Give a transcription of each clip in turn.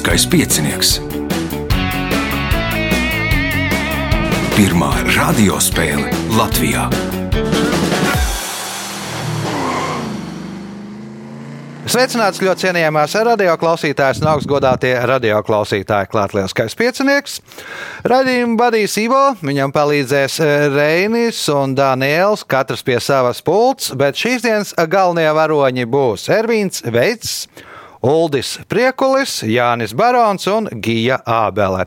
Lieliskais piecinieks. Pirmā radiospēle Latvijā. Sveicināts ļoti cienījamās radioklausītājas un augstgadātie radioklausītāji. Klāt lielskais piecinieks. Radījumu vadīs Ivo, viņam palīdzēs eh, Reinis un Daniels, katrs pie savas pults, bet šīs dienas galvenie varoņi būs Ervīns Veits. Uldis Priekulis, Jānis Barons un Gija Ābele.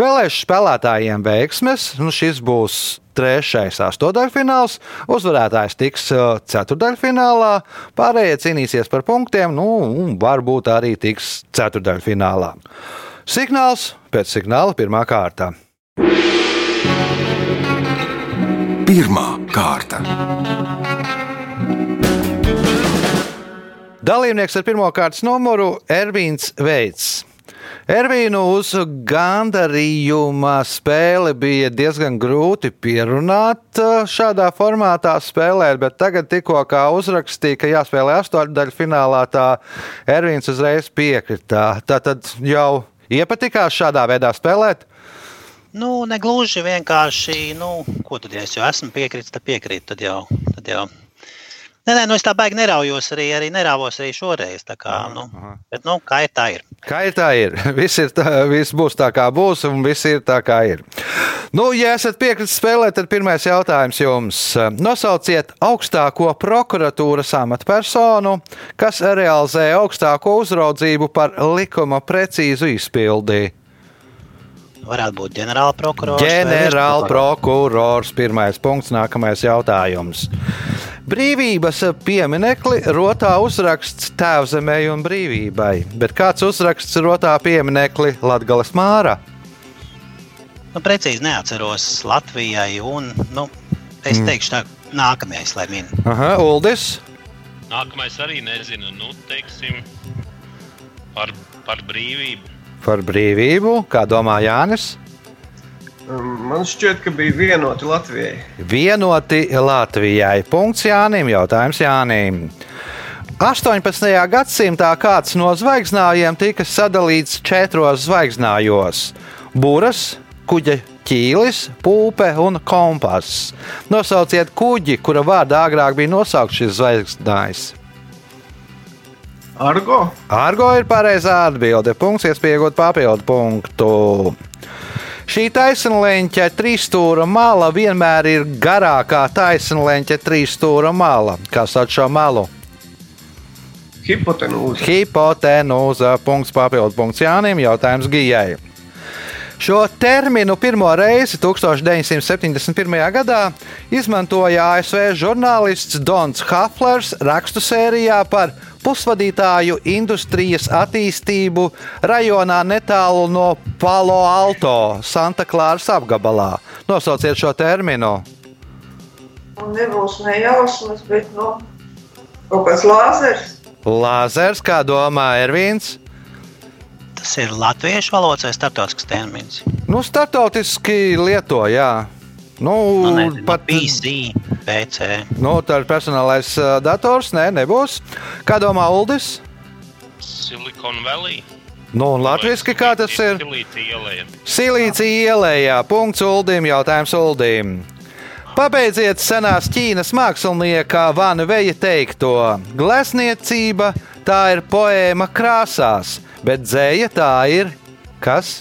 Vēlēšu spēlētājiem veiksmes, nu šis būs trešais astotdaļfināls, uzvarētājs tiks uh, ceturdaļfinālā, pārējie cīnīsies par punktiem, nu, un varbūt arī tiks ceturdaļfinālā. Signāls pēc signāla pirmā kārta. Pirmā kārta. Dalībnieks ar pirmā kārtas numuru Ervīns Veits. Ervīnu uz gandarījuma spēli bija diezgan grūti pierunāt uh, šādā formātā spēlēt, bet tagad tikko kā uzrakstīja, ka jāspēlē astoņdaļu finālā, tā Ervīns uzreiz piekrita. Tā tad jau iepatikās šādā veidā spēlēt. Nu, negluži vienkārši, nu, ko tad, ja es jau esmu piekritis, tad piekrītu, tad jau, tad jau Nē, nē, nu es tā baigi neraujos arī, arī nerāvos arī šoreiz. Tā kā, nu, bet, nu, kā ir, tā ir. Kā ir tā ir? Viss, ir tā, viss būs tā, kā būs, un viss ir tā, kā ir. Nu, ja esat piekritis spēlēt, tad pirmais jautājums jums. Nosauciet augstāko prokuratūras amatpersonu, kas realizē augstāko uzraudzību par likuma precīzu izpildi. Varētu būt ģenerāla prokurors. Ģenerāla prokurors. Pirmais punkts, nākamais jautājums. Brīvības pieminekli rotā uzraksts Tēvzemē un brīvībai, bet kāds uzraksts rotā pieminekli Latgales Māra? Nu, precīzi neatceros Latvijai, un nu, es Mm. teikšu, tā nākamais, lai min. Aha, Uldis. Nākamais arī nezinu, nu, teiksim, par, par brīvību. Par brīvību, kā domā Jānis? Um, Man šķiet, ka bija vienoti Latvijai. Vienoti Latvijai. Punkts Jānim, jautājums Jānim. 18. gadsimtā kāds no zvaigznājiem tika sadalīts četros zvaigznājos - būras, kuģa ķīlis, pūpe un kompass. Nosauciet kuģi, kura vārdā agrāk bija nosaukts šis zvaigznājs. Argo? Argo ir pareizā atbilde. Punkts, iespējot papildu punktu. Šī taisnleņķa trīsstūra mala vienmēr ir garākā taisnleņķa trīsstūra mala. Kā sauc šo malu? Hipotenūza. Hipotenūza. Punkts, papildu punkts Jānim. Jautājums Gijai. Šo terminu pirmo reizi 1971. gadā izmantoja ASV žurnālists Dons Haflers rakstu sērijā par pusvadītāju industrijas attīstību rajonā netālu no Palo Alto, Santa Klāras apgabalā. Nosauciet šo terminu. Un nebūs ne jausmas, bet nu, kaut kāds lāzers. Lāzers, kā domā Ervīns. Tas ir latviešu valodas vai starptautisks termins. Nu, startautiski lieto, jā. Nu, Nu, nezinu, pat PC, PC. nu, tā ir personālais ā, dators. Nē, nebūs. Kā domā Uldis? Silicon Valley. Nu, un latviešu kā tas ir? Silīcija ielēja. Silīcija ielējā. Punkts Uldim, jautājums Uldim. Pabeidziet senās Ķīnas mākslinieka Vānu Veja teikto. Glezniecība tā ir poēma krāsās, bet dzēja tā ir kas?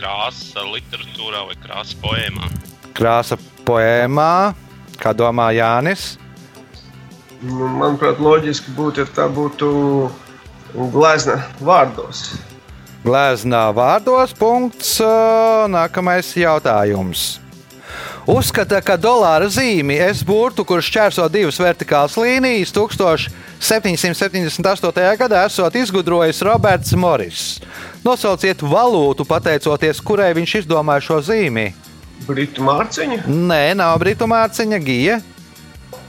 Krāsa literatūrā vai krāsa poēmā. Krāsa poēmā, kā domā Jānis. Nu, Manuprāt, loģiski būtu, ja tā būtu glezna vārdos. Glezna vārdos, punkts. Nākamais jautājums. Uzskata, ka dolāra zīmi S burtu, kurš šķērso divas vertikālas līnijas, 1778. gadā esot izgudrojis Roberts Morris. Nosauciet valūtu, pateicoties kurai viņš izdomāja šo zīmi. Britu mārciņa. Nē, nav Britu mārciņa, Gija,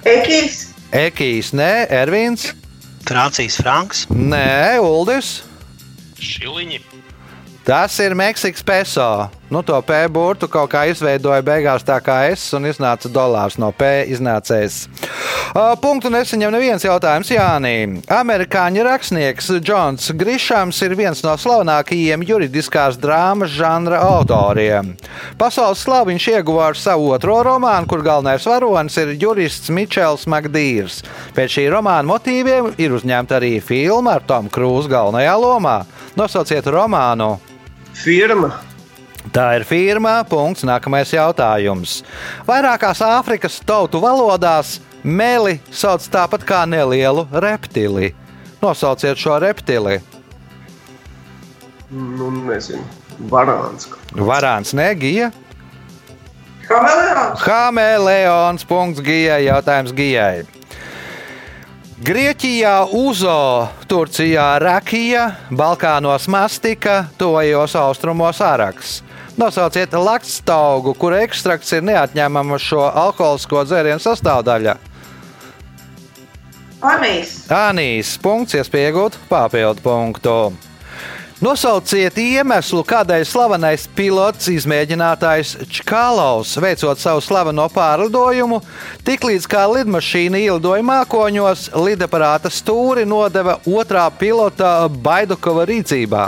Ekīs, Ekijs, nē, Ervīns, Francijas franks. nē, Uldis. Šiliņi. Tas ir Meksikas peso. Nu, to P burtu kaut kā izveidoja beigās tā kā S un iznāca dolārs no P iznācējs. Punktu nesaņem neviens jautājums Jānī. Amerikāņu rakstnieks Džons Grišams ir viens no slavenākajiem juridiskās drāmas žanra autoriem. Pasaules slavu viņš ieguva ar savu otro romānu, kur galvenais varonis ir jurists Mičels Makdīrs. Pēc šī romāna motīviem ir uzņemta arī filma ar Tomu Krūzu galvenajā lomā. Nosauciet romānu! Firma. Tā ir firma. Punkts. Nākamais jautājums. Vairākās Āfrikas tautu valodās meli sauc tāpat kā nelielu reptili. Nosauciet šo reptili. Nu, nezinu. Varāns. Varāns negija. Kameleons. Hameleons. Punkts Gijai. Jautājums Gijai. Grieķijā Uzo, Turcijā Rakija, Balkānos Mastika, Tojos austrumos Araks. Nosauciet lakstaugu, kura ekstrakts ir neatņemama šo alkoholisko dzērienu sastāvdaļa. Anīs. Anīs. Punkts, iespēja iegūt papildu punktu. Nosauciet iemeslu, kādēļ slavenais pilots, izmēģinātājs Čkālaus, veicot savu slaveno pārlidojumu, tiklīdz kā lidmašīna ielidoja mākoņos, lidaparāta stūri nodeva otrā pilota Baidukova rīcībā.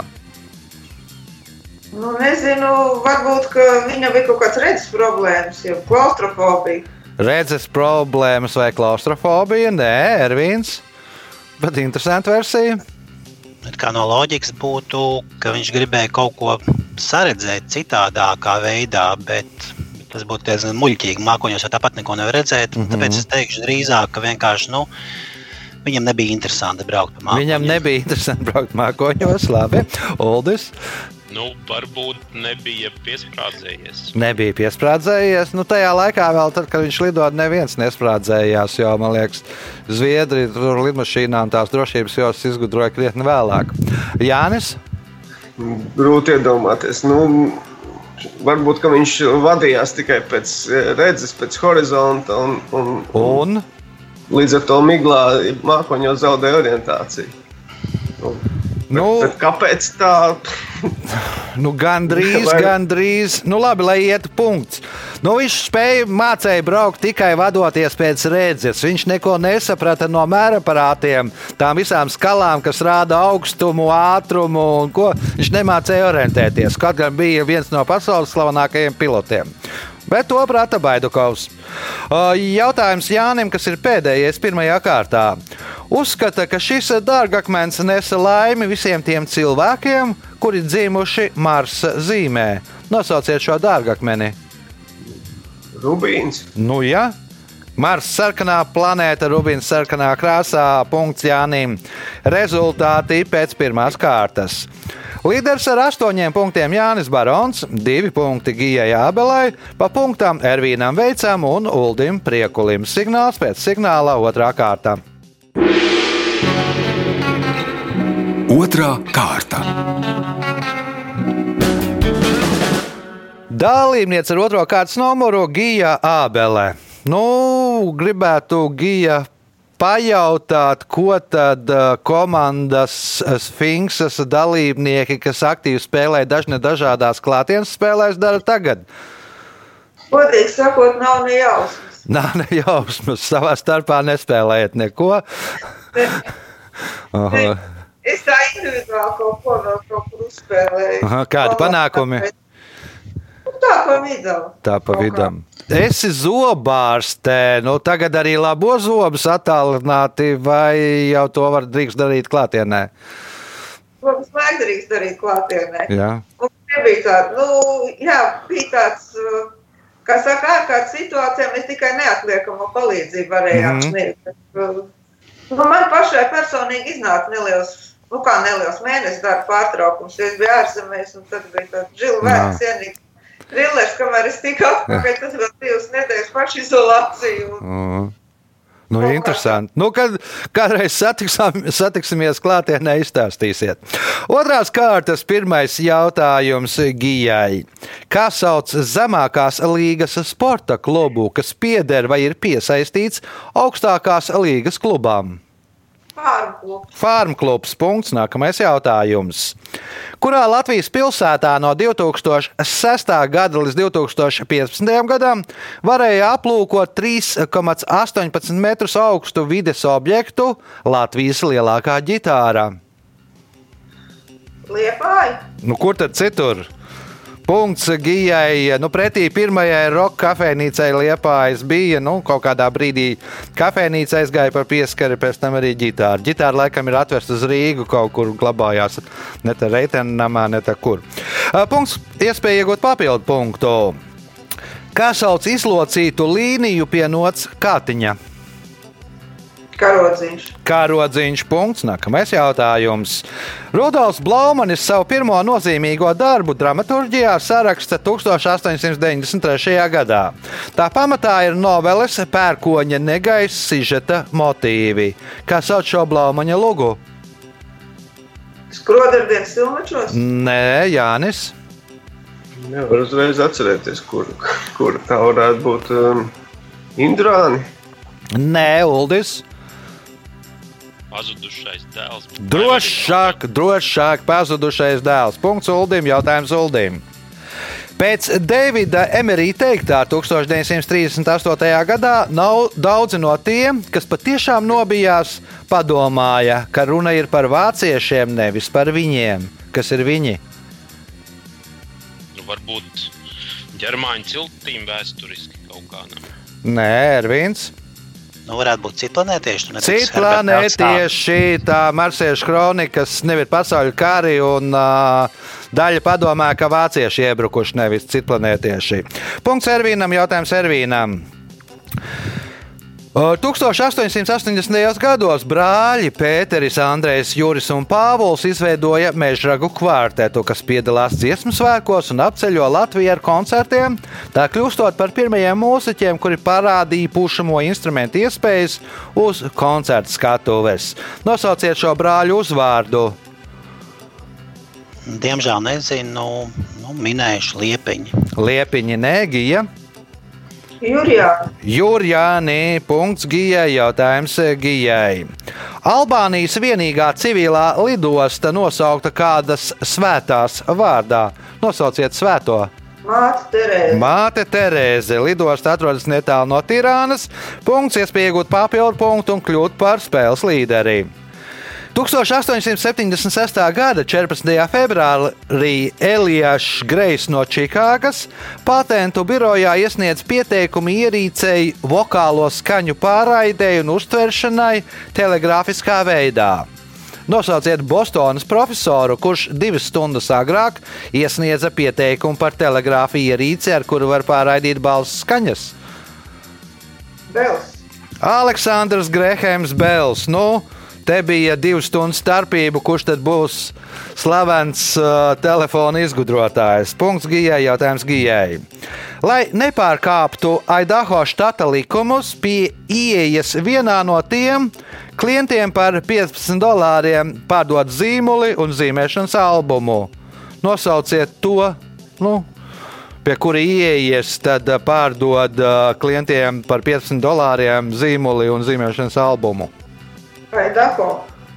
Nu, nezinu, varbūt ka viņam bija kaut kāds redzes problēmas, jau klaustrofobija. Redzes problēmas vai klaustrofobija? Nē, Ervīns. Bet interesanta versija. Bet kā no loģikas būtu, ka viņš gribēja kaut ko saredzēt citādākā veidā, bet tas būtu diezgan muļķīgi. Mākoņos jau tāpat neko nevar redzēt. Mm. -hmm. Tāpēc es teikšu drīzāk, ka vienkārši nu, viņam nebija interesanti braukt pa mākoņiem. Viņam nebija interesanti braukt mākoņos, labi. Uldis Nu, varbūt nebija piesprādzējies. nebija piesprādzējies. Nu, tajā laikā, vēl tad, kad viņš lidoja, neviens nesprādzējās. Jo, man liekas, Zviedrija tur lidmašīnām tās drošības jostas izgudroja krietni vēlāk. Jānis? Grūti iedomāties. Nu, varbūt ka viņš vadījās tikai pēc eh, redzes, pēc horizonta un, un, Un līdz ar to miglā mākoņos zaudēja orientāciju. Nu, Nu, bet kāpēc tā? nu, gandrīz, Vai- gandrīz. Nu, labi, lai ietu punkts. Nu, viņš spēja mācīja braukt tikai vadoties pēc redzes. Viņš neko nesaprata no mēraparātiem, tām visām skalām, kas rāda augstumu, ātrumu un ko. Viņš nemācīja orientēties. Kaut gan bija viens no pasaules slavenākajiem pilotiem. Bet to prata Baidukovs. Jautājums Jānim, kas ir pēdējais pirmajā kārtā. Uzskata, ka šis dārgakmens nesa laimi visiem tiem cilvēkiem, kuri dzimuši Marsa zīmē. Nosauciet šo dārgakmeni. Rubīns. Nu, ja. Mars sarkanā planēta, Rubīns sarkanā krāsā, punkts Jānim. Rezultāti pēc pirmās kārtas. Līderis ar astoņiem punktiem Jānis Barons, divi punkti Gijai Ābelai, pa punktām Ervīnam Veicam un Uldim Priekulim. Signāls pēc signāla otrā kārta. Otra kārta. Dalībniece ar otro kārtas numuru Gija Ābele. Nu, gribētu Gija pajautāt, ko tad uh, komandas Sphinxas dalībnieki, kas aktīvi spēlē dažne dažādās klātienes spēlēs, dara tagad. Godīgi sakot, nav ne jausmas. Nav ne jausmas, savā starpā nespēlējiet neko. Aha. Es tā individuāli kaut ko vēl kaut kur uzspēlēju. Aha, kādi panākumi? Nu, Tā pa vidam. Tā pa Kaut kā. Esi zobārste. Nu, tagad arī labo zobus attālināti, vai jau to var drīkst darīt klātienē? Protams, mēģinājums darīt klātienē. Jā. Un nebija tāda, nu, jā, bija tāds, kā saka, ārkārtas situācijā mēs tikai neatliekamo palīdzību varējām Mhm. sniegt. Bet, uh, Nu, man pašai personīgi iznāca neliels, nu kā neliels mēnesis darba pārtraukums, es biju ārzemēs, un tad bija tāds žila vērts cienīgs. Trillers, kamēr es tiku atpakaļ, tas vēl divas nedēļas pašizolāciju. un- Uh. Nu, Kaut kā interesanti. Nu, kad kādreiz satiksam, satiksimies klātienē, izstāstīsiet. Otrās kārtas pirmais jautājums Gijai. Kā sauc zemākās līgas sporta klubu, kas pieder vai ir piesaistīts augstākās līgas klubām? Farmklubs. Punkts. Nākamais jautājums. Kurā Latvijas pilsētā no 2006. gada līdz 2015. gadam varēja aplūkot 3,18 metrus augstu vides objektu Latvijas lielākā ģitārā? Liepāja. Nu, kur tad citur? Punkts Gijai. Nu, pretī pirmajai roka kafejnīcai Liepājas bija. Nu, kaut kādā brīdī kafejnīca aizgāja par pieskari, pēc tam arī ģitāra. Ģitāra laikam ir atvesta uz Rīgu, kaut kur glabājās. Ne tā reitena namā, ne tā kur. Punkts. Iespēja iegūt papildu punktu. Kā sauc izlocītu līniju pie nots kātiņa? Karodziņš. Kārodziņš. Punkts. Nākamais jautājums. Rudolfs Blaumanis savu pirmo nozīmīgo darbu dramaturgijā saraksta 1893. gadā. Tā pamatā ir noveles Pērkoņa negaisa sižeta motīvi. Kā sauc šo Blaumaņa lugu? Skrodardienas silmačos. Nē, Jānis. Nevar uzreiz atcerēties, kur, kur tā varētu būt. Um, Indrāni. Nē, Uldis. Pazudušais dēls. Drošāk, drošāk pazudušais dēls. Punkts Uldim. Jautājums Uldim. Pēc Davida Emerija teiktā 1938. gadā nav daudzi no tiem, kas patiešām nobijās, padomāja, ka runa ir par vāciešiem, nevis par viņiem. Kas ir viņi? Nu, varbūt ģermāņu ciltīm vēsturiski kaut kā. Nu. Nē, Ervīns. Nu, varētu būt Citi Brauns tā. planētieši, tā marsiešu kronikas, nevis pasaules kari, un uh, daļa padomā, ka vācieši iebrukuši, nevis citplanētieši. Punkts Ervīnam, jautājums Ervīnam. Uh, 1880. gados brāļi Pēteris, Andrejs, Juris un Pāvils izveidoja mežragu kvartetu, kas piedalās dziesmu svētkos un apceļo Latviju ar koncertiem, tā kļūstot par pirmajiem mūziķiem, kuri parādīja pušamo instrumentu iespējas uz koncertu skatuves. Nosauciet šo brāļu uzvārdu. Diemžēl nezinu, nu, minējuši liepiņu. Liepiņa Nēgija. Jurijā. Jurjāni, punkts Gijai, jautājums Gijai. Albānijas vienīgā civilā lidosta nosaukta kādas svētās vārdā. Nosauciet svēto. Māte Terēze. Māte Terēze. Lidosta atrodas netālu no Tirānas. Punkts, iespēja iegūt papildu punktu un kļūt par spēles līderi. 1876. gada 14. februārī Elijāšs Grejs no Čikāgas patentu birojā iesniedz pieteikumu ierīcei vokālo skaņu pārraidēji un uztveršanai telegrāfiskā veidā. Nosauciet Bostonas profesoru, kurš divas stundas agrāk iesniedza pieteikumu par telegrāfiju ierīci, ar kuru var pārraidīt balss skaņas. Bels. Aleksandrs Grēhēms Bels. Nu, te bija divu stundu starpība, kurš tad būs slavens uh, telefona izgudrotājs. Punkts Gijai, jautājums Gijai. Lai nepārkāptu Aidaho štata likumus, pie ieejas vienā no tiem klientiem par 15 dolāriem pārdot zīmoli un zīmēšanas albumu. Nosauciet to, nu, pie kura ieejas, tad uh, pārdod uh, klientiem par 15 dolāriem zīmoli un zīmēšanas albumu. Vai Dako.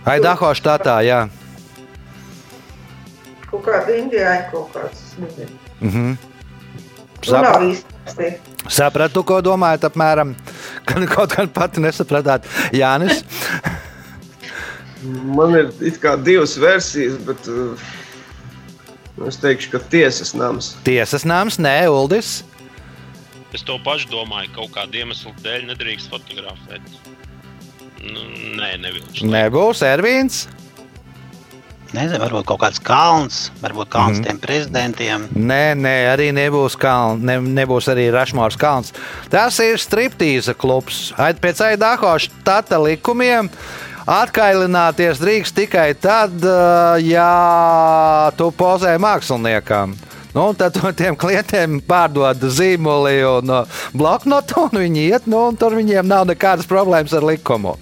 Aidaho štatā, jā. Kaut kāda indiāņa kaut kāds. Mhm. Nu, nav īsti. Sapratu, ko domājat apmēram. Kad kaut kā pati nesapratāt. Jānis, Man ir divas versijas, bet uh, es teikšu, ka tiesas nams. tiesas nams, nē, Uldis. Es to pašu domāju, kaut kāda iemesla dēļ nedrīkst fotografēt. Nu, nē, nevilkšu. Nebūs Ervīns. Nezinu, varbūt kaut kāds kalns, varbūt kalns mm. tiem prezidentiem. Nē, nē, arī nebūs, kaln, ne, nebūs arī Rašmārs kalns. Tas ir striptīza klubs. Aid- Pēc Aidaho štata likumiem atkailināties drīkst tikai tad, ja tu pozē māksliniekam. Nu, tad tiem klientiem pārdod zīmoli un uh, bloknotu, un viņi iet, nu, un tur viņiem nav nekādas problēmas ar likumu.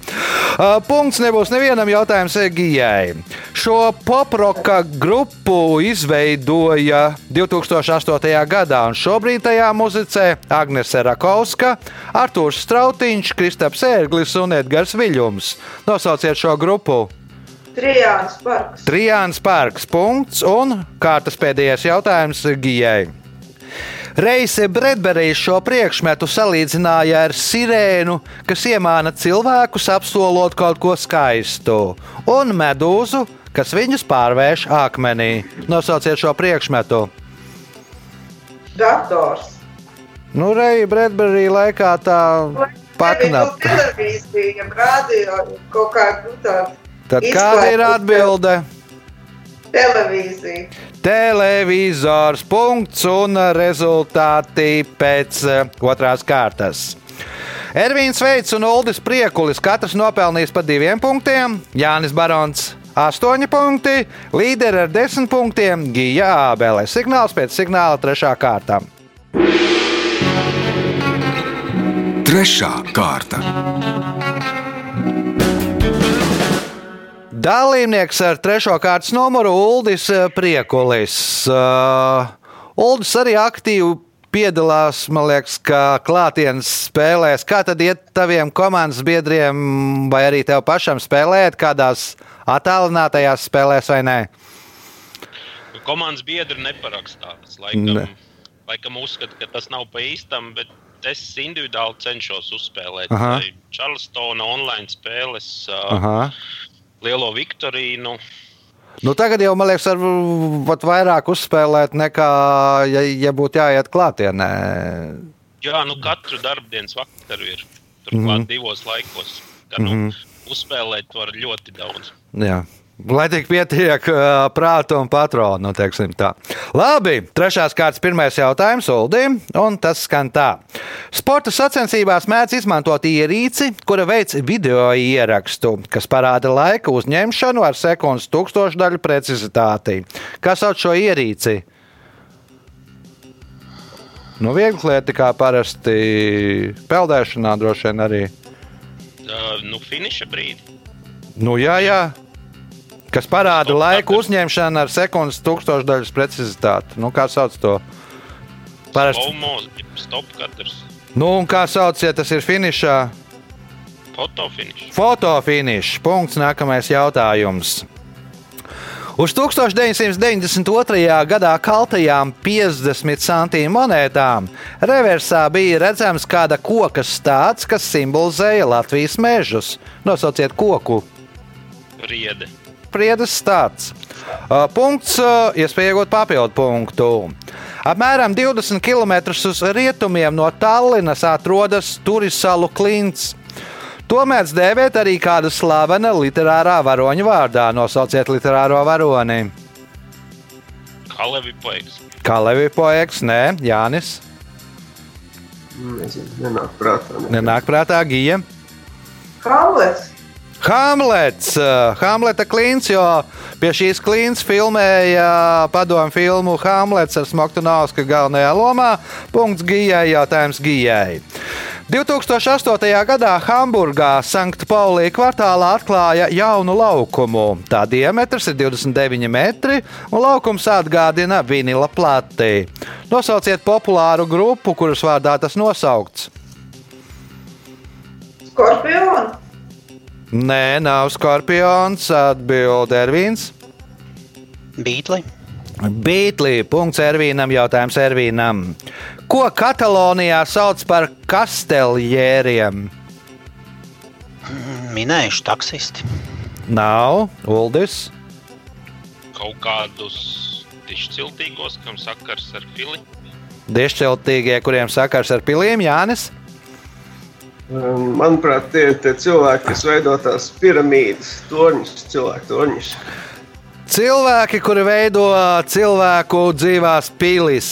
Uh, punkts nebūs nevienam jautājums Gijai. Šo poproka grupu izveidoja 2008. gadā, un šobrīd tajā muzicē Agnese Rakauska, Artūrs Strautiņš, Kristaps Ērglis un Edgars Viļņums. Nosauciet šo grupu! Trijāns parks. Trijāns parks. Punkts. Un kārtas pēdējais jautājums Gijai. Reise Bredberīs šo priekšmetu salīdzināja ar sirēnu, kas iemāna cilvēkus apsolot kaut ko skaistu, un medūzu, kas viņus pārvērš akmenī. Nosauciet šo priekšmetu. Dators. Nu, Reija Bredberī laikā tā paknap. Televīzija, radio, kaut kāda nu, tāda. Tad kāda ir atbilde? Televīzija. Televizors. Punkts un rezultāti pēc eh, otrās kārtas. Ervīns Veits un Uldis Priekulis katrs nopelnījis pa diviem punktiem. Jānis Barons 8 punkti, līderi ar 10 punktiem Gija Ābele. Signāls pēc signāla trešā kārta. Trešā kārta. Dalībnieks ar trešo kārtas numuru Uldis eh, Priekulis. Uh, Uldis arī aktīvi piedalās, man liekas, kā klātienes spēlēs. Kā tad iet taviem komandas biedriem, vai arī tev pašam spēlēt kādās attālinātajās spēlēs vai nē? Komandas biedri neparakstās. Laikam, Ne. laikam uzskata, ka tas nav pa īstam, bet es individuāli cenšos uzspēlēt. Charlestona online spēles, uh, Aha. Lielo Viktorīnu. Nu, tagad jau, man liekas, var vairāk uzspēlēt nekā, ja, ja būtu jāiet klātienē. Jā, nu katru darbdienas vakaru ir turklāt mm -hmm. divos laikos. Ka, nu, mm -hmm. Uzspēlēt var ļoti daudz. Jā. Lai tik pietiek uh, prāta un patronu, nu, teiksim tā. Labi, trešās kārtas pirmais jautājums Uldim, un tas skan tā. Sporta sacensībās mēdz izmantot ierīci, kura veic video ierakstu, kas parāda laika uzņemšanu ar sekundes tūkstošdaļu precizitāti. Kas sauc šo ierīci? Nu, viegli lieta, kā parasti peldēšanā, droši vien arī. Uh, nu, finiša brīdi. Nu, jā, jā. Kas parāda laiku uzņemšanu ar sekundes tūkstošdaļas precizitāti. Nu, kā sauc to? Parasti. Stop katrs. Nu, un kā sauc, ja tas ir finišā? Fotofinišs. Fotofinišs. Punkts. Nākamais jautājums. Uz 1992. gadā kaltajām 50 centīmu monētām reversā bija redzams kāda koka stāsts, kas simbolizēja Latvijas mežus. Nosauciet koku! Riede. Priedes stāsts. Uh, Punkts, uh, iespēja iegūt papildu punktu. Apmēram 20 km uz rietumiem no Tallinas atrodas Turisalu klints. To mēdz dēvēt arī kāda slavena literārā varoņa vārdā. Nosauciet literāro varoni. Kalevi poeks. Kalevi poeks, nē, Jānis. Nezinu, nenāk prātā. Ne. Nenāk prātā Gija. Hamlets. Hamlets, uh, Hamleta klints, jo pie šīs klints filmēja padomu filmu Hamlets ar Smoktunausku galvenajā lomā. Punkts Gijai, jautājums Gijai. 2008. gadā Hamburgā Sanktpaulī kvartālā atklāja jaunu laukumu. Tā diametrs ir 29 metri, un laukums atgādina vinila plati. Nosauciet populāru grupu, kuras vārdā tas nosaukts. Skorpions. Nē, nav skorpions, atbild Ervīns. Beatli. Beatlī, punkts Ervīnam, jautājums Ervīnam. Ko Katalonijā sauc par kasteļģēriem? Minējuši taksisti. Nav, Uldis. Kaut kādus dišciltīgos, kam sakars ar fili. Diešķeltīgie, kuriem sakars ar piliem, Jānis. Um, Manuprāt, tie ir tie cilvēki, kas veido tās piramīdas, torņus, cilvēku torņus. Cilvēki, kuri veido cilvēku dzīvās pilis.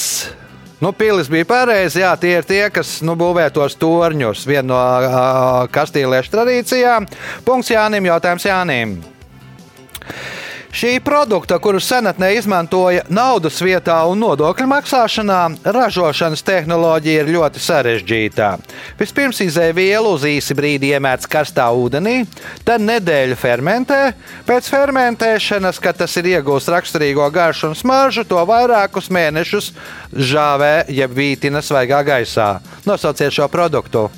Nu, pilis bija pareizi, jā, tie ir tie, kas nu, būvē tos torņus. Viena no uh, kastīliešu tradīcijām. Punkts Jānim, jautājums Jānim. Šī produkta, kuru senatnē izmantoja naudas vietā un nodokļu maksāšanā, ražošanas tehnoloģija ir ļoti sarežģīta. Vispirms izēvielu uz īsi brīdi iemērts karstā ūdenī, tad nedēļu fermentē. Pēc fermentēšanas, kad tas ir iegūst raksturīgo garšu un smaržu, to vairākus mēnešus žāvē jeb vītina svaigā gaisā. Nosauciet šo produktu.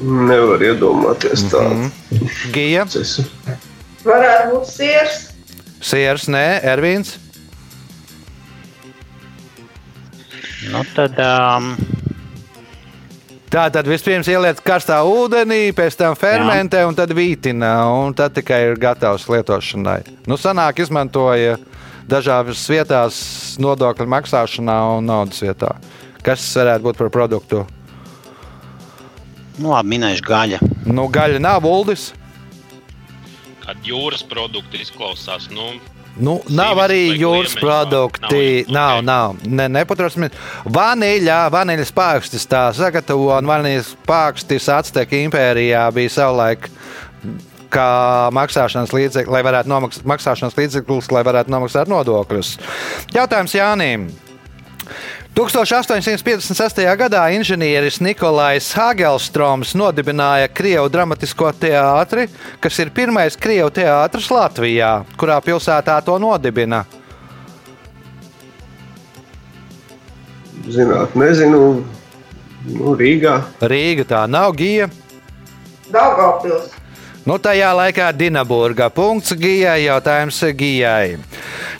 Nevar iedomāties tādu Mhm. Gija, procesu. Varētu būt siers. Sieras, nē, Ervīns. Nu, tad, um, Tā tad vispirms ieliec karstā ūdenī, pēc tam fermentē un tad vītina. Un tad tikai ir gatavs lietošanai. Nu, sanāk, izmantoja dažādās vietās nodokļu maksāšanā un naudas vietā. Kas varētu būt par produktu? nu, labi, minēšu gaļa. Nu, gaļa nav uldis. Kad jūras produkti izklausās, nu, Nu, nav arī jūras produkti. nav? Nav, nav. Ne, nepaturēsim. Vaniļa, vaniļas pārkstis tā sagatavo, un vaniļas pārkstis Azteku impērijā bija savulaik. Kā maksāšanas līdzeklis, lai varētu nomaksāt maksāšanas līdzekļus, lai varētu nomaksāt nodokļus. Jautājums Jānim. 1856. gadā inženieris Nikolais Hagelstroms nodibināja Krievu dramatisko teātri, kas ir pirmais Krievu teātris Latvijā, kurā pilsētā to nodibina. Zināt, nezinu. Nu, Rīgā. Rīga tā nav gija. Daugavpils. Nu, tajā laikā Dienaburgā punkts Gijai, jautājums Gijai.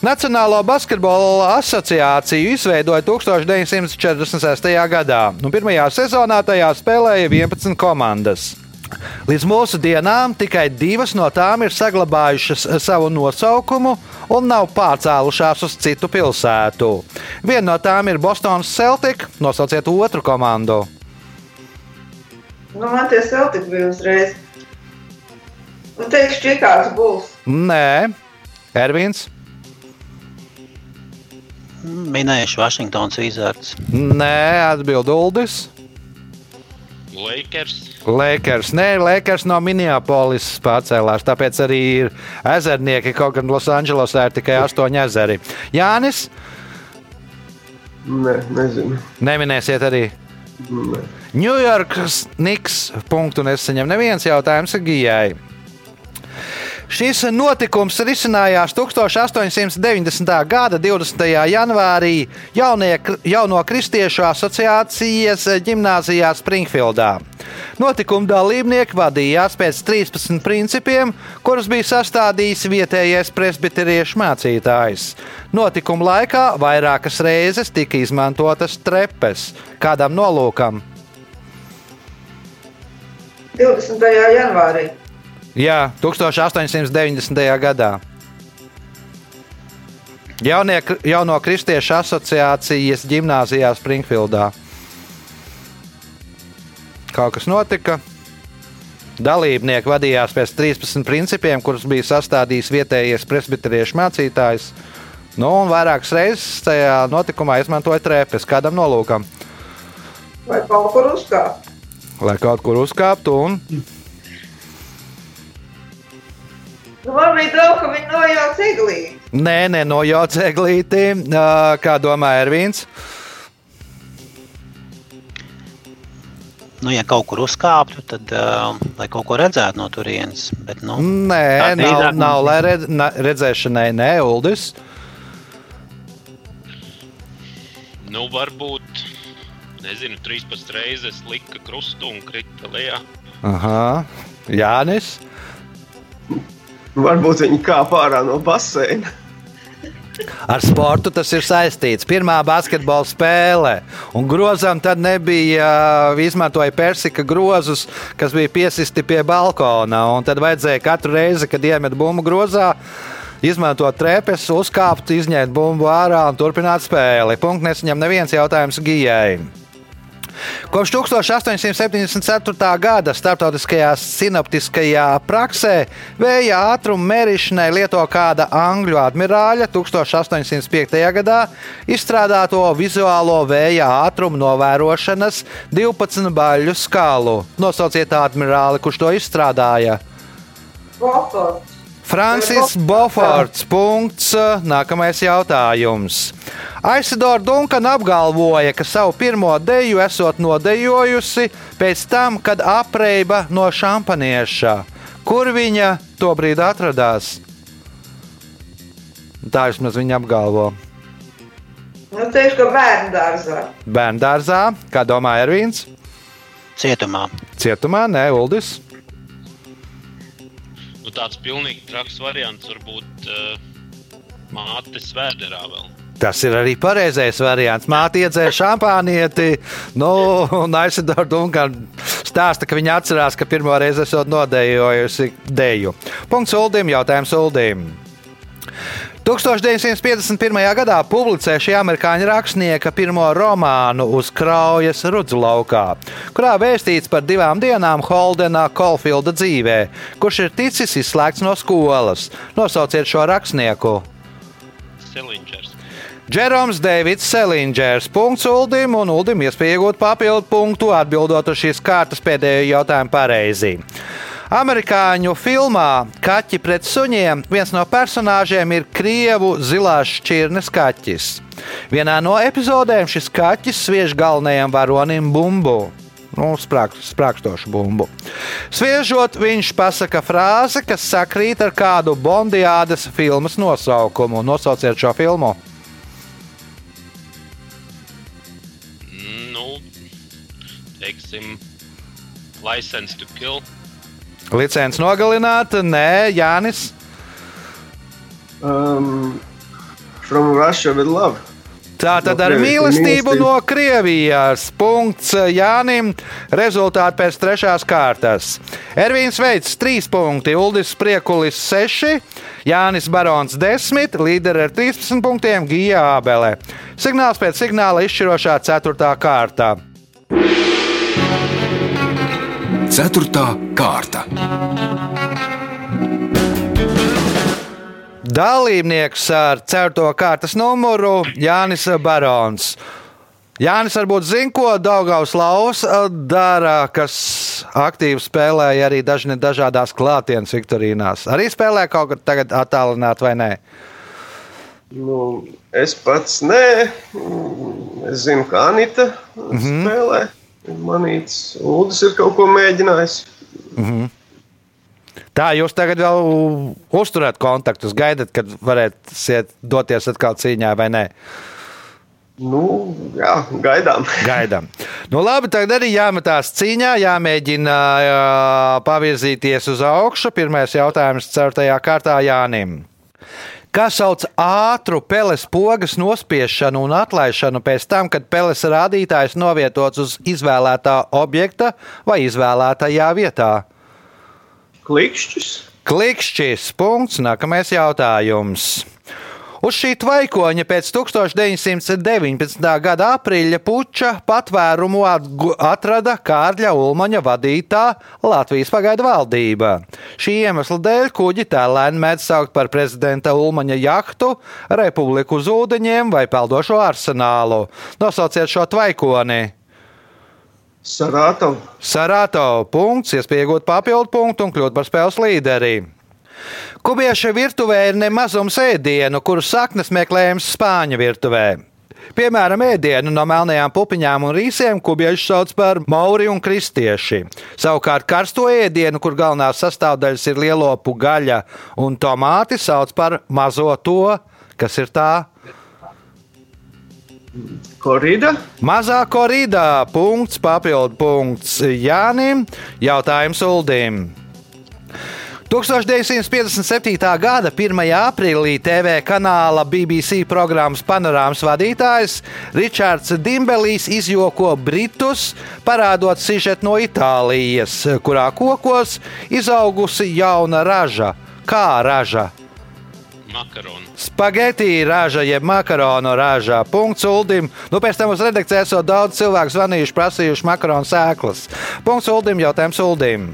Nacionālo basketbola asociāciju izveidoja 1946. gadā. Nu, pirmajā sezonā tajā spēlēja 11 komandas. Līdz mūsu dienām tikai divas no tām ir saglabājušas savu nosaukumu un nav pārcēlušās uz citu pilsētu. Viena no tām ir Bostonas Celtic. Nosauciet otru komandu. Nu, man tie Celtic bija uzreiz. Nu, teikšu, Čikāgas būs. Nē, Ervīns. Minējuši Vašingtons Wizards. Nē, atbild Uldis. Lakers. Lakers. Nē, Lakers no Minneapolis pārcēlās, tāpēc arī ir ezernieki. Kaut gan Losandželosā ir tikai astoņi ezeri. Jānis, Nē, nezinu. neminēsiet arī. Nē. Ņujorkas Niks. Punktu nesaņem neviens jautājums Gijai. Šis notikums risinājās 1890. gada 20. janvārī jaunie, Jauno Kristiešu asociācijas gimnājā Springfieldā. Notikuma dalībnieki vadījās pēc 13 principiem, kurus bija sastādījis vietējais presbiteriešu mācītājs. Notikuma laikā vairākas reizes tika izmantotas trepes. Kādam nolūkam? 20. janvārī. Jā, 1890. gadā. Jaunie, jauno kristiešu asociācijas gimnājā Springfieldā. Kaut kas notika. Dalībnieki vadījās pēc 13 principiem, kurus bija sastādījis vietējais presbiteriešu mācītājs. Nu, un vairākas reizes tajā notikumā izmantoja trepes kādam nolūkam, Vai kaut kur uzkāpt. lai kaut kur uzkāptu un Nu, man bija draugs, ka viņi nojauca iglīti. Nē, nē, no jaucēglītī. Kā domā Ervīns? Nu, ja kaut kur uzkāptu, tad uh, lai kaut ko redzētu no turienes. Bet, nu, Nē, Tā nav, nav mums- lai redz, na, redzēšanai, nē, Uldis. Nu, varbūt, nezinu, 13 reizes lika krustu un krita lejā. Aha, Jānis. Varbūt viņi kāp ārā no baseina. Ar sportu tas ir saistīts. Pirmā basketbola spēle, un grozam tad nebija izmantoja persika grozus, kas bija piesisti pie balkona. un Tad vajadzēja katru reizi, kad iemet bumbu grozā, izmantot trepes, uzkāpt, izņemt bumbu ārā un turpināt spēli. Punkts nesaņem neviens jautājums Gijai. Kopš 1874. gada starptautiskajā sinoptiskajā praksē vēja ātruma mērīšanai lieto kāda angļu admirāļa 1805. gadā izstrādāto vizuālo vēja ātruma novērošanas 12 baļu skālu. Nosauciet admirāli, kurš to izstrādāja. Vofors. Francis Boforts. Punkts. Nākamais jautājums. Aisidora Dunkana apgalvoja, ka savu pirmo deju esot nodejojusi pēc tam, kad apreiba no šampanieša. Kur viņa tobrīd atradās? Tā vismaz viņa apgalvo. Nu, teikšu, ka bērnu dārzā. Bērnu dārzā, kā domā Ervīns? Cietumā. Cietumā, nē, Uldis. Nu, tāds pilnīgi traks variants var būt uh, mātes vēderā vēl. Tas ir arī pareizais variants. Māte iedzēra šampānieti, nu, un Aisidora Dunkana stāsta, ka viņa atcerās, ka pirmo reizi esot nodejojusi deju. Punkts Uldim, jautājums Uldim. 1951. gadā publicēja šī amerikāņu rakstnieka pirmo romānu uz kraujas rudzu laukā, kurā vēstīts par divām dienām Holdena Kolfilda dzīvē, kurš ir ticis izslēgts no skolas. Nosauciet šo rakstnieku! Selingers. Džeroms Deivids Selingers. Punkts Uldim un Uldim iespēja iegūt papildu punktu, atbildot uz šīs kārtas pēdējo jautājumu pareizi. Amerikāņu filmā Kaķi pret suņiem viens no personāžiem ir krievu zilās šķirnes kaķis. Vienā no epizodēm šis kaķis sviež galvenajam varonim bumbu. Nu, sprāk, sprākstošu bumbu. Sviežot, viņš pasaka frāzi, kas sakrīt ar kādu Bondijādas filmas nosaukumu. Nosauciet šo filmu. Nu, teiksim, license to kill. Licenci nogalināt, nē, Jānis. Um, from Russia with love. Tā tad No ar mīlestību mīlestību. no Krievijas. Punkts Jānim. Rezultāti pēc trešās kārtas. Ervīns Veids 3 punkti, Uldis Priekulis 6, Jānis Barons 10, līderi ar 13 punktiem Gija Ābele. Signāls pēc signāla izšķirošā 4. kārta. Ceturtā kārta. Dalībnieks ar 4. kārtas numuru Jānis Barons. Jānis varbūt zina, ko Daugaus Laus dara, kas aktīvi spēlēja arī dažni dažādās klātienes viktorīnās. Arī spēlē kaut kur tagad attālināt vai nē? Nu, es pats nē, es zinu, ka Anita mm. -hmm. spēlē. Manīts, Ulris ir kaut ko mēģinājis. Tā jūs tagad vēl uzturat kontaktus, gaidat, kad varēsiet doties atkal cīņā vai nē? Nu, jā, gaidām. Gaidām. Nu, labi, tagad arī jāmetās cīņā, jāmēģina jā, pavirzīties uz augšu. Pirmais jautājums, 4. kārtā Jānim. Kas sauc ātru peles pogas nospiešanu un atlaišanu pēc tam, kad peles rādītājs novietots uz izvēlētā objekta vai izvēlētajā vietā? Klikšķis. Klikšķis. Punkts. Nākamais jautājums. Uz šī tvaikoņa pēc 1919. gada aprīļa puča patvērumu atrada Kārļa Ulmaņa vadītā Latvijas pagaidu valdība. Šī iemesla dēļ kuģi tēlēni mēdz saukt par prezidenta Ulmaņa jahtu, republiku uz ūdeņiem vai peldošo arsenālu. Nosauciet šo tvaikoni. Sarātov. Sarāto punkts, iespēja iegūt papildu punktu un kļūt par spēles līderi. Kubieša virtuvē ir nemazums ēdienu, kuru saknes meklējams Spāņu virtuvē. Piemēram, ēdienu no melnajām pupiņām un rīsiem kubieši sauc par mauri un kristieši. Savukārt karsto ēdienu, kur galvenās sastāvdaļas ir lielopu gaļa un tomāti, sauc par mazo to, kas ir tā Korida. Mazā korīdā punkts, papildu punkts Jānim, jautājums Uldim. 1957. gada 1. aprīlī TV kanāla BBC programmas panorāmas vadītājs Ričards Dimbelijs izjoko Britus, parādot sižetu no Itālijas, kurā kokos izaugusi jauna raža. Kā raža? Makaronu. Spagetī raža, jeb makaronu raža. Punkts Uldim. Nu, pēc tam uz redakciju esot daudz cilvēku zvanījuši, prasījuši makaronu sēklas. Punkts Uldim, jautājums Uldim.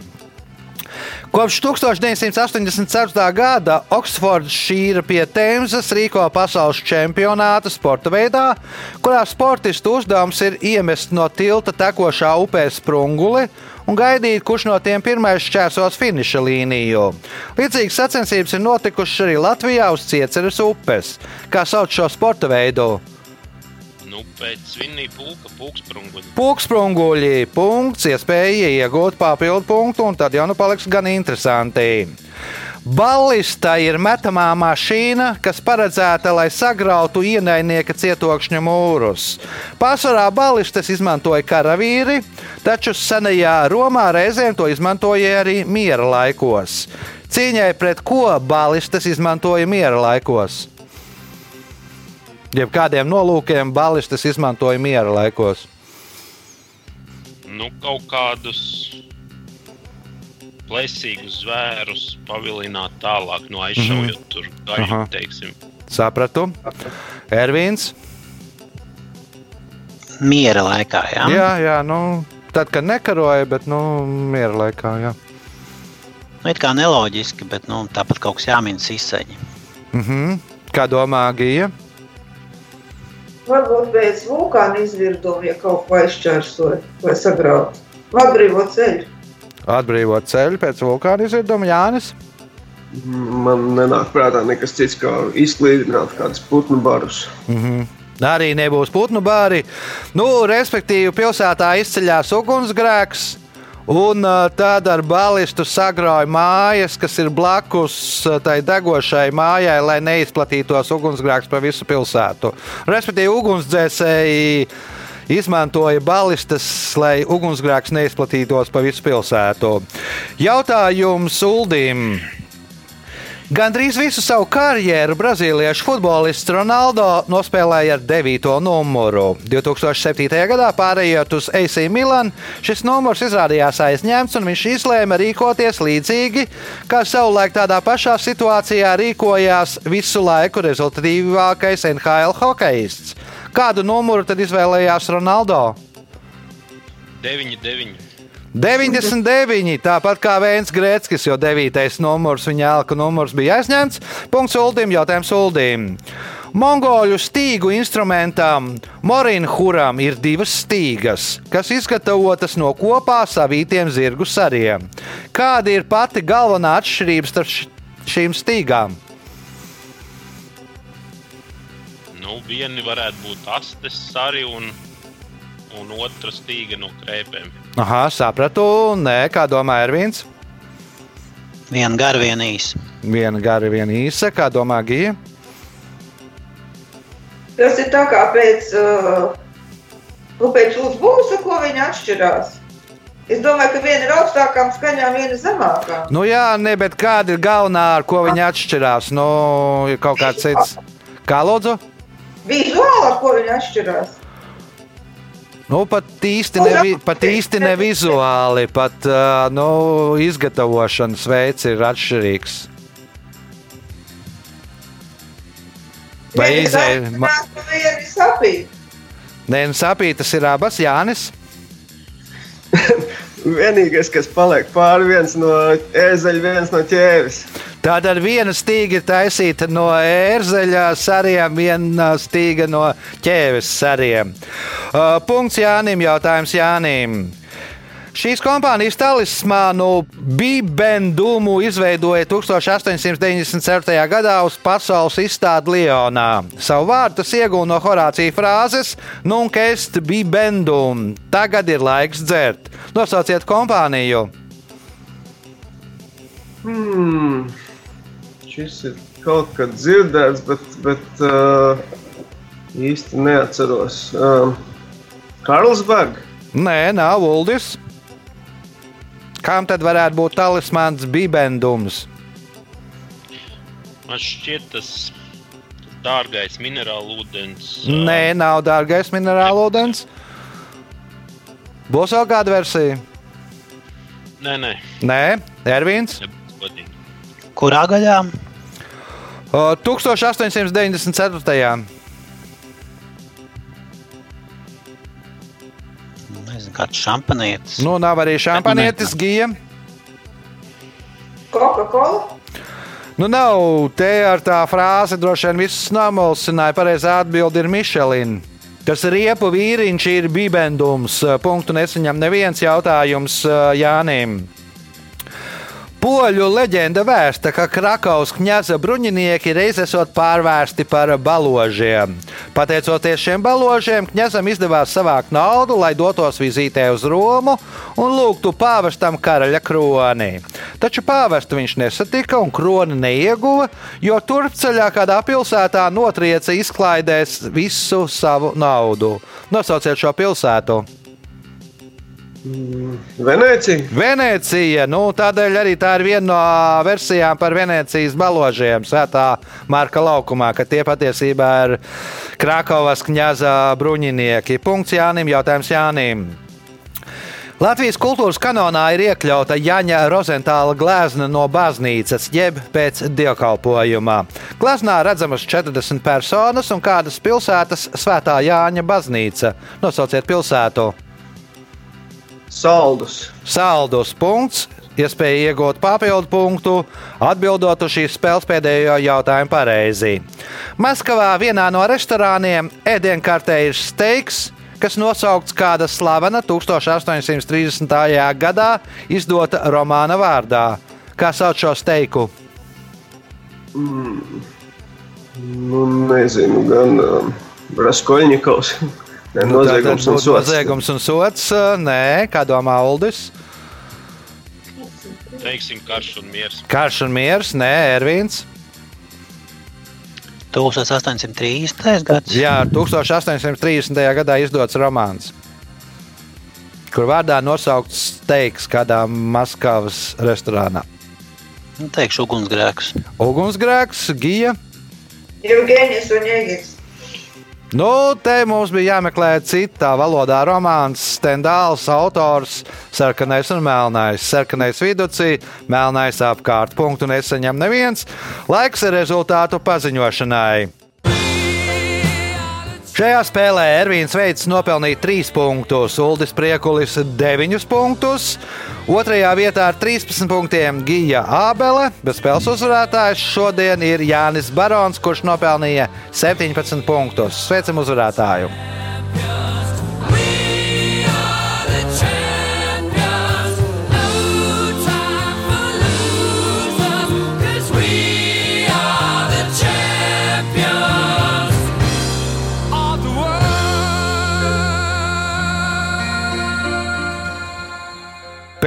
Kopš 1984. gada Oksfordšīra pie Tēmzes rīko pasaules čempionātu sporta veidā, kurā sportistu uzdevums ir iemest no tilta tekošā upē sprunguli un gaidīt, kurš no tiem pirmais šķērsos finiša līniju. Līdzīgas sacensības ir notikušas arī Latvijā uz Cieceres upes. Kā sauc šo sporta veidu? Nu, pēc Vinnija pūka, pūksprunguļa. Pūksprunguļi, punkts, iespēja iegūt papildu punktu, un tad jau nu paliks gan interesanti. Ballista ir metamā mašīna, kas paredzēta, lai sagrautu ienaidnieka cietokšņa mūrus. Pārsvarā ballistas izmantoja karavīri, taču senajā Romā reizēm to izmantoja arī miera laikos. Cīņai pret ko ballistas izmantoja miera laikos? Jeb kādiem nolūkiem ballistas izmantoja miera laikos. Nu, kaut kādus plēsīgus zvērus pavilināt tālāk, no aizšaujot mm -hmm. tur gaļu, teiksim. Sapratu. Ervīns. Miera laikā, jā. Jā, jā, nu, tad, kad nekaroja, bet nu, miera laikā. Jā. Nu, it kā neloģiski, bet nu, tāpat kaut kas jāmin izsaņi. Mhm. Kā domā Gija? Varbūt pēc vulkāna izvirduma, ja kaut ko aizķērsoja vai sagrauta. Atbrīvot ceļu. Atbrīvot ceļu pēc vulkāna izvirduma Jānis. Man nenāk prātā nekas cits, kā izklīdināt kādus putnu barus. Mhm. Arī nebūs putnu bāri. Nu, respektīvi, pilsētā izceļās ugunsgrēks. Un uh, tad ar balistu sagrauja mājas, kas ir blakus uh, tai degošai mājai, lai neizplatītos ugunsgrēks pa visu pilsētu. Respektīvi, ugunsdzēsēji izmantoja balistas, lai ugunsgrēks neizplatītos pa visu pilsētu. Jautājums Uldim. Gandrīz visu savu karjeru brazīliešu futbolists Ronaldo nospēlēja ar 9. numuru. 2007. gadā pārējot uz AC Milan, šis numurs izrādījās aizņemts, un viņš izlēma rīkoties līdzīgi, kā savulaik tādā pašā situācijā rīkojās visu laiku rezultatīvākais NHL hokejists. Kādu numuru tad izvēlējās Ronaldo? 9, 9. 99, tāpat kā Vēns Grēckis, jo 9. numurs viņa elka numurs bija aizņemts. Punkts Uldim, jautājums Uldim. Mongoļu stīgu instrumentam Morinhuram ir divas stīgas, kas izgatavotas no kopā savītiem zirgu sariem. Kāda ir pati galvenā atšķirība starp šīm stīgām? Nu, vieni varētu būt astes sari un, un otra stīga no krēpēm. Aha, sapratu, nē, kā domā Ervīns. Viena gara, viena īsa. Viena gara, viena īsa, kā domā Gija. Tas ir tā kā pēc, uh, nu, pēc uzbūves, ko viņi atšķirās. Es domāju, ka viena ir augstākām skaņām, viena zemākām. Nu jā, ne, bet kāda ir galvenā, ar ko viņi atšķirās? Nu, ir kaut kāds cits. Kā lūdzu? Vizuāli, ar ko viņi atšķirās. Nu, pat īsti ne, vi- pat īsti ne vizuāli, pat uh, nu, izgatavošanas veids ir atšķirīgs. Vai izēja? viena ir sapīta. Nē, nu, sapītas ir abas Jānis. Vienīgais, kas paliek pāri, viens no ēzeļa, viens no ķēvis. Tātad viena stīga ir taisīta no ērzeļa sariem, viena stīga no ķēves sariem. Uh, punkts Jānim, jautājums Jānim. Šīs kompānijas talismānu Bibendumu izveidoja 1897. gadā uz pasaules izstādi Lionā. Savu vārdu tas iegūta no Horācija frāzes Nunc est bibendum. Tagad ir laiks dzert. Nosauciet kompāniju. Hmm. Šis ir kaut kad dzirdēts, bet, bet uh, īsti neatceros. Uh, Karlsberg. Nē, nav Uldis. Kam tad varētu būt talismāns Bibendums? Man šķiet, tas dārgais minerālu ūdens. Nē, nav dārgais minerālu ūdens. Būs vēl kāda versija? nē, nē. Nē, Ervīns. Kurā gaļā? O, 1894. Kāds šampanietis. Nu, nav arī šampanietis gija. Coca-Cola. Nu, nav te ar tā frāzi droši vien visus nomulsināja. Pareizā atbilde ir Michelin. Tas riepu vīriņš ir bibendums. Punktu nesaņem neviens jautājums uh, Jānim. Poļu leģenda vēsta, ka Krakaus kņaza bruņinieki reiz esot pārvērsti par baložiem. Pateicoties šiem baložiem, kņazam izdevās savākt naudu, lai dotos vizītē uz Romu un lūgtu pāvestam karaļa kroni. Taču pāvestu viņš nesatika un kroni neieguva, jo turpceļā kādā pilsētā notrieca izklaidēs visu savu naudu. Nosauciet šo pilsētu! Venecija. Venecija. Nu, tādēļ arī tā ir viena no versijām par Venecijas baložiem, Svētā Marka laukumā, ka tie patiesībā ir Krakovas kņaza bruņinieki. Punkts Jānim, jautājums Jānim. Latvijas kultūras kanonā ir iekļauta Jaņa Rozentāla glezna no baznīcas, jeb pēc dievkalpojuma. Gleznā redzamas 40 personas un kādas pilsētas svētā Jāņa baznīca. Nosauciet pilsētu! Saldus. Saldus punkts. Iespēja iegūt papildu punktu, atbildot uz šīs spēles pēdējo jautājumu pareizi. Maskavā vienā no restorāniem ēdienkartē ir steiks, kas nosaukts kāda slavena 1830. gadā izdota romāna vārdā. Kā sauc šo steiku? Nu, nezinu, gan um, Raskoļņikovs. Ne, Nu, noziegums un sots. Noziegums un sots. Nē, kā domā Uldis? Teiksim, karš un miers. Karš un miers, nē, Ervīns. 1830. gads. Jā, 1830. gadā izdots romāns, kur vārdā nosaukts steiks kādā Maskavas restorānā. Nu, teikšu, ugunsgrēks. Ugunsgrēks, gija. Evgenijs un Jēgis. Nu, te mums bija jāmeklē citā valodā romāns, Stendāls, autors, sarkanais un melnais. Sarkanais viducī, melnais apkārt. Punktu nesaņem neviens. Laiks ir rezultātu paziņošanai. Šajā spēlē Ervīns Veits nopelnīja 3 punktus, Uldis Priekulis 9 punktus. Otrajā vietā ar 13 punktiem Gija Ābele, bet spēles uzvarētājs šodien ir Jānis Barons, kurš nopelnīja 17 punktus. Sveicam uzvarētāju!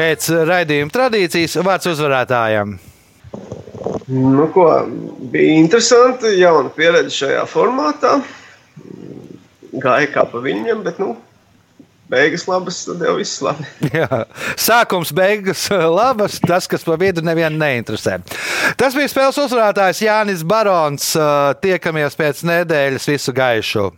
Pēc raidījuma tradīcijas vārds uzvarētājam. Nu, ko, bija interesanti, jauna pieredze šajā formātā. Gāja kā pa viņiem, bet nu, beigas labas, tad jau viss labi. Jā. Sākums, beigas, labas. Tas, kas pa vidu nevienu neinteresē. Tas bija spēles uzvarētājs Jānis Barons. Tiekamies pēc nedēļas visu gaišu.